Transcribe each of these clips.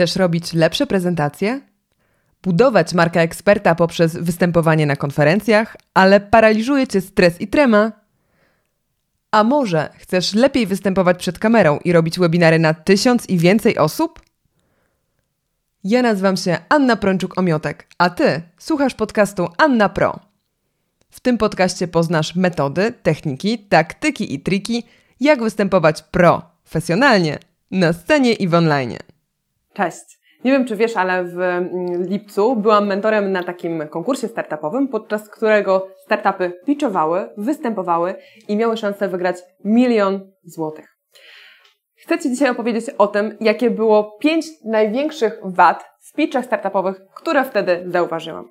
Chcesz robić lepsze prezentacje? Budować markę eksperta poprzez występowanie na konferencjach, ale paraliżuje cię stres i trema? A może chcesz lepiej występować przed kamerą i robić webinary na tysiąc i więcej osób? Ja nazywam się Anna Prączuk-Omiotek, a ty słuchasz podcastu Anna Pro. W tym podcaście poznasz metody, techniki, taktyki i triki, jak występować profesjonalnie na scenie i w online. Cześć! Nie wiem, czy wiesz, ale w mm, lipcu byłam mentorem na takim konkursie startupowym, podczas którego startupy pitchowały, występowały i miały szansę wygrać milion złotych. Chcę Ci dzisiaj opowiedzieć o tym, jakie było pięć największych wad w pitchach startupowych, które wtedy zauważyłam.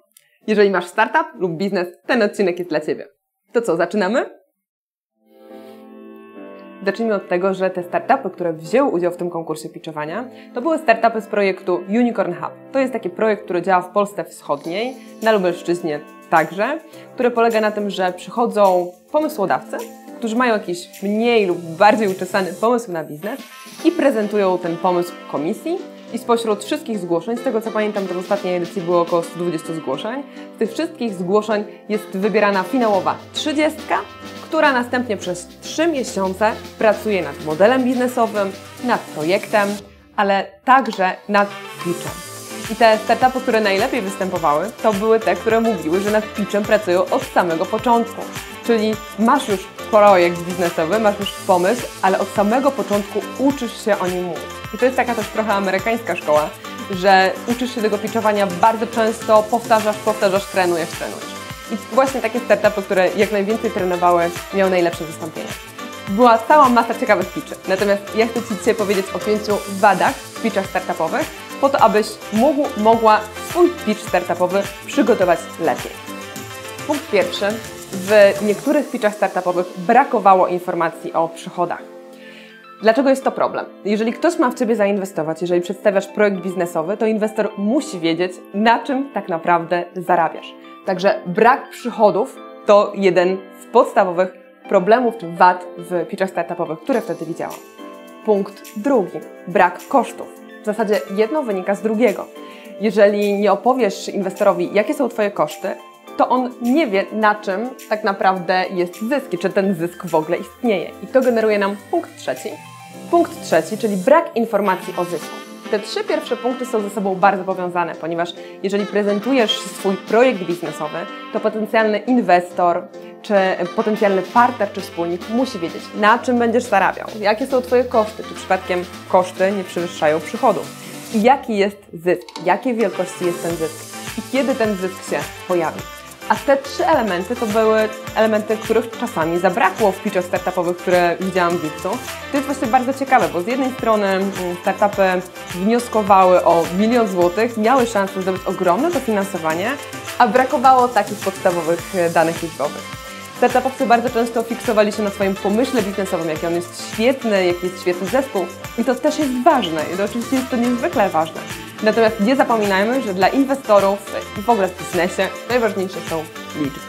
Jeżeli masz startup lub biznes, ten odcinek jest dla Ciebie. To co, zaczynamy? Zacznijmy od tego, że te startupy, które wzięły udział w tym konkursie pitchowania, to były startupy z projektu Unicorn Hub. To jest taki projekt, który działa w Polsce Wschodniej, na Lubelszczyźnie także, który polega na tym, że przychodzą pomysłodawcy, którzy mają jakiś mniej lub bardziej uczesany pomysł na biznes i prezentują ten pomysł komisji. I spośród wszystkich zgłoszeń, z tego co pamiętam, to w ostatniej edycji było około 120 zgłoszeń, z tych wszystkich zgłoszeń jest wybierana finałowa 30, która następnie przez 3 miesiące pracuje nad modelem biznesowym, nad projektem, ale także nad pitchem. I te startupy, które najlepiej występowały, to były te, które mówiły, że nad pitchem pracują od samego początku. Czyli masz już projekt biznesowy, masz już pomysł, ale od samego początku uczysz się o nim mówić. I to jest taka też trochę amerykańska szkoła, że uczysz się tego pitchowania bardzo często, powtarzasz, powtarzasz, trenujesz, trenujesz. I właśnie takie startupy, które jak najwięcej trenowały, miały najlepsze wystąpienia. Była cała masa ciekawych pitchy. Natomiast ja chcę Ci dzisiaj powiedzieć o pięciu wadach w pitchach startupowych, po to, abyś mógł, mogła swój pitch startupowy przygotować lepiej. Punkt pierwszy. W niektórych pitchach startupowych brakowało informacji o przychodach. Dlaczego jest to problem? Jeżeli ktoś ma w Ciebie zainwestować, jeżeli przedstawiasz projekt biznesowy, to inwestor musi wiedzieć, na czym tak naprawdę zarabiasz. Także brak przychodów to jeden z podstawowych problemów czy wad w pitchach startupowych, które wtedy widziałam. Punkt drugi. Brak kosztów. W zasadzie jedno wynika z drugiego. Jeżeli nie opowiesz inwestorowi, jakie są Twoje koszty, to on nie wie, na czym tak naprawdę jest zysk, czy ten zysk w ogóle istnieje. I to generuje nam punkt trzeci. Punkt trzeci, czyli brak informacji o zysku. Te trzy pierwsze punkty są ze sobą bardzo powiązane, ponieważ jeżeli prezentujesz swój projekt biznesowy, to potencjalny inwestor, czy potencjalny partner, czy wspólnik musi wiedzieć, na czym będziesz zarabiał, jakie są Twoje koszty, czy przypadkiem koszty nie przewyższają przychodów i jaki jest zysk, jakiej wielkości jest ten zysk i kiedy ten zysk się pojawi. A te trzy elementy to były elementy, których czasami zabrakło w pitchach startupowych, które widziałam w lipcu. To jest właśnie bardzo ciekawe, bo z jednej strony mm, startupy wnioskowały o milion złotych, miały szansę zdobyć ogromne dofinansowanie, a brakowało takich podstawowych e, danych liczbowych. Startupowcy bardzo często fiksowali się na swoim pomyśle biznesowym, jaki on jest świetny, jaki jest świetny zespół i to też jest ważne i to oczywiście jest to niezwykle ważne. Natomiast nie zapominajmy, że dla inwestorów i w ogóle w biznesie najważniejsze są liczby.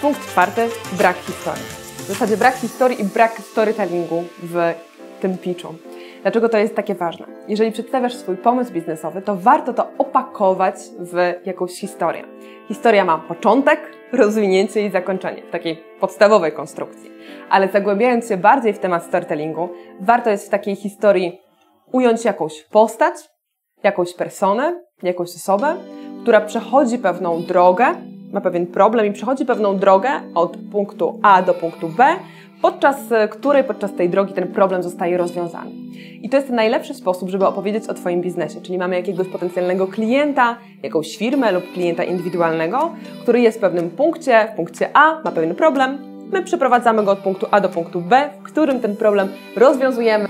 Punkt czwarty, brak historii. W zasadzie brak historii i brak storytellingu w tym pitchu. Dlaczego to jest takie ważne? Jeżeli przedstawiasz swój pomysł biznesowy, to warto to opakować w jakąś historię. Historia ma początek, rozwinięcie i zakończenie w takiej podstawowej konstrukcji. Ale zagłębiając się bardziej w temat storytellingu, warto jest w takiej historii ująć jakąś postać, jakąś personę, jakąś osobę, która przechodzi pewną drogę, ma pewien problem i przechodzi pewną drogę od punktu A do punktu B, podczas której podczas tej drogi ten problem zostaje rozwiązany. I to jest najlepszy sposób, żeby opowiedzieć o Twoim biznesie, czyli mamy jakiegoś potencjalnego klienta, jakąś firmę lub klienta indywidualnego, który jest w pewnym punkcie, w punkcie A, ma pewien problem, my przeprowadzamy go od punktu A do punktu B, w którym ten problem rozwiązujemy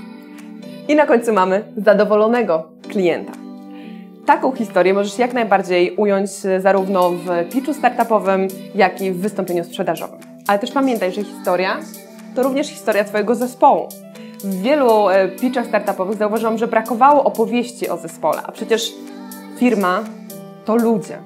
i na końcu mamy zadowolonego klienta. Taką historię możesz jak najbardziej ująć zarówno w pitchu startupowym, jak i w wystąpieniu sprzedażowym. Ale też pamiętaj, że historia to również historia Twojego zespołu. W wielu e, pitchach startupowych zauważyłam, że brakowało opowieści o zespole, a przecież firma to ludzie.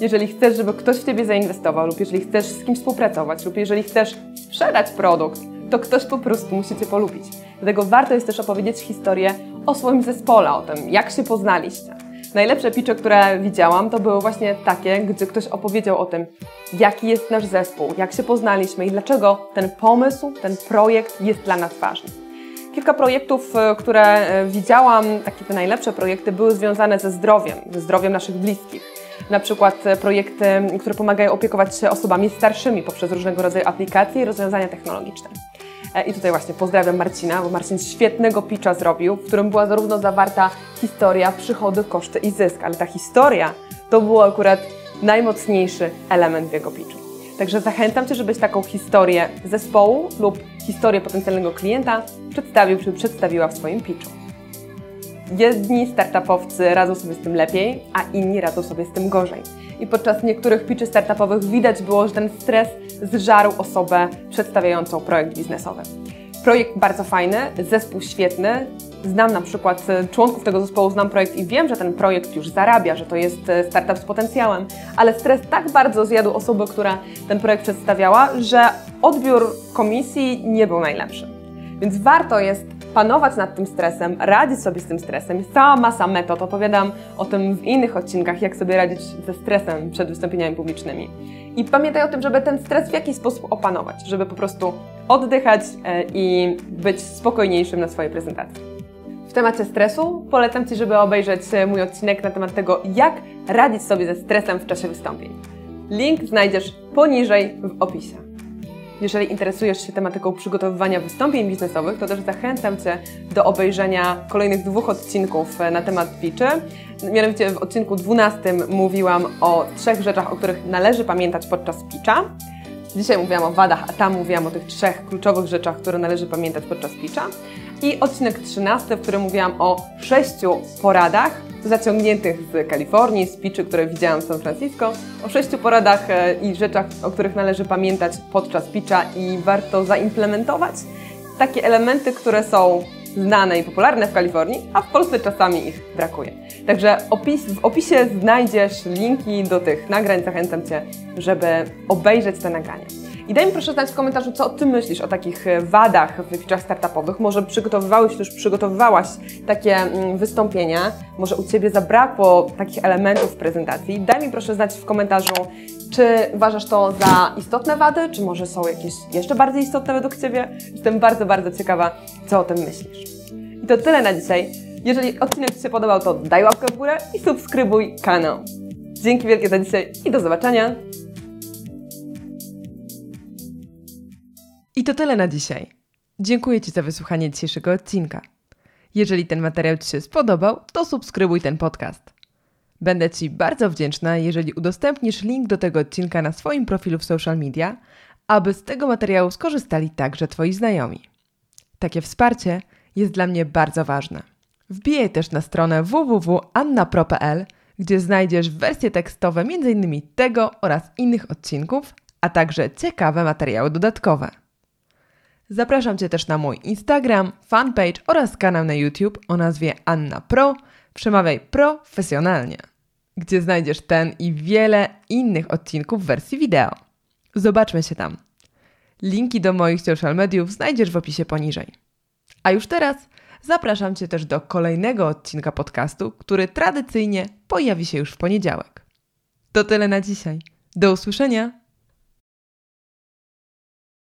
Jeżeli chcesz, żeby ktoś w Ciebie zainwestował, lub jeżeli chcesz z kimś współpracować, lub jeżeli chcesz sprzedać produkt, to ktoś po prostu musi Cię polubić. Dlatego warto jest też opowiedzieć historię o swoim zespole, o tym, jak się poznaliście. Najlepsze pitche, które widziałam, to były właśnie takie, gdzie ktoś opowiedział o tym, jaki jest nasz zespół, jak się poznaliśmy i dlaczego ten pomysł, ten projekt jest dla nas ważny. Kilka projektów, e, które e, widziałam, takie te najlepsze projekty, były związane ze zdrowiem, ze zdrowiem naszych bliskich. Na przykład e, projekty, które pomagają opiekować się osobami starszymi poprzez różnego rodzaju aplikacje i rozwiązania technologiczne. I tutaj właśnie pozdrawiam Marcina, bo Marcin świetnego pitcha zrobił, w którym była zarówno zawarta historia, przychody, koszty i zysk, ale ta historia to był akurat najmocniejszy element w jego pitchu. Także zachęcam Cię, żebyś taką historię zespołu lub historię potencjalnego klienta przedstawił czy przedstawiła w swoim pitchu. Jedni startupowcy radzą sobie z tym lepiej, a inni radzą sobie z tym gorzej. I podczas niektórych pitchy startupowych widać było, że ten stres zżarł osobę przedstawiającą projekt biznesowy. Projekt bardzo fajny, zespół świetny. Znam na przykład e, członków tego zespołu, znam projekt i wiem, że ten projekt już zarabia, że to jest e, startup z potencjałem, ale stres tak bardzo zjadł osobę, która ten projekt przedstawiała, że odbiór komisji nie był najlepszy. Więc warto jest panować nad tym stresem, radzić sobie z tym stresem. Jest cała masa metod, opowiadam o tym w innych odcinkach, jak sobie radzić ze stresem przed wystąpieniami publicznymi. I pamiętaj o tym, żeby ten stres w jakiś sposób opanować, żeby po prostu oddychać e, i być spokojniejszym na swojej prezentacji. W temacie stresu polecam Ci, żeby obejrzeć e, mój odcinek na temat tego, jak radzić sobie ze stresem w czasie wystąpień. Link znajdziesz poniżej w opisie. Jeżeli interesujesz się tematyką przygotowywania wystąpień biznesowych, to też zachęcam Cię do obejrzenia kolejnych dwóch odcinków e, na temat pitchy. Mianowicie w odcinku 12 mówiłam o trzech rzeczach, o których należy pamiętać podczas pitcha. Dzisiaj mówiłam o wadach, a tam mówiłam o tych trzech kluczowych rzeczach, które należy pamiętać podczas pitcha. I odcinek 13, w którym mówiłam o sześciu poradach, zaciągniętych z Kalifornii, z pitchy, które widziałam w San Francisco, o sześciu poradach e, i rzeczach, o których należy pamiętać podczas pitcha i warto zaimplementować. Takie elementy, które są znane i popularne w Kalifornii, a w Polsce czasami ich brakuje. Także opis, w opisie znajdziesz linki do tych nagrań. Zachęcam Cię, żeby obejrzeć te nagrania. I daj mi proszę znać w komentarzu, co Ty myślisz o takich e, wadach w pitchach startupowych. Może przygotowywałeś już przygotowywałaś takie mm, wystąpienia, może u Ciebie zabrakło takich elementów w prezentacji. Daj mi proszę znać w komentarzu, czy uważasz to za istotne wady, czy może są jakieś jeszcze bardziej istotne według Ciebie. Jestem bardzo, bardzo ciekawa, co o tym myślisz. I to tyle na dzisiaj. Jeżeli odcinek Ci się podobał, to daj łapkę w górę i subskrybuj kanał. Dzięki wielkie za dzisiaj i do zobaczenia. To tyle na dzisiaj. Dziękuję Ci za wysłuchanie dzisiejszego odcinka. Jeżeli ten materiał Ci się spodobał, to subskrybuj ten podcast. Będę Ci bardzo wdzięczna, jeżeli udostępnisz link do tego odcinka na swoim profilu w social media, aby z tego materiału skorzystali także Twoi znajomi. Takie wsparcie jest dla mnie bardzo ważne. Wbijaj też na stronę www.annapro.pl, gdzie znajdziesz wersje tekstowe m.in. tego oraz innych odcinków, a także ciekawe materiały dodatkowe. Zapraszam Cię też na mój Instagram, fanpage oraz kanał na YouTube o nazwie Anna Pro. Przemawiaj profesjonalnie, gdzie znajdziesz ten i wiele innych odcinków w wersji wideo. Zobaczmy się tam. Linki do moich social mediów znajdziesz w opisie poniżej. A już teraz zapraszam Cię też do kolejnego odcinka podcastu, który tradycyjnie pojawi się już w poniedziałek. To tyle na dzisiaj. Do usłyszenia!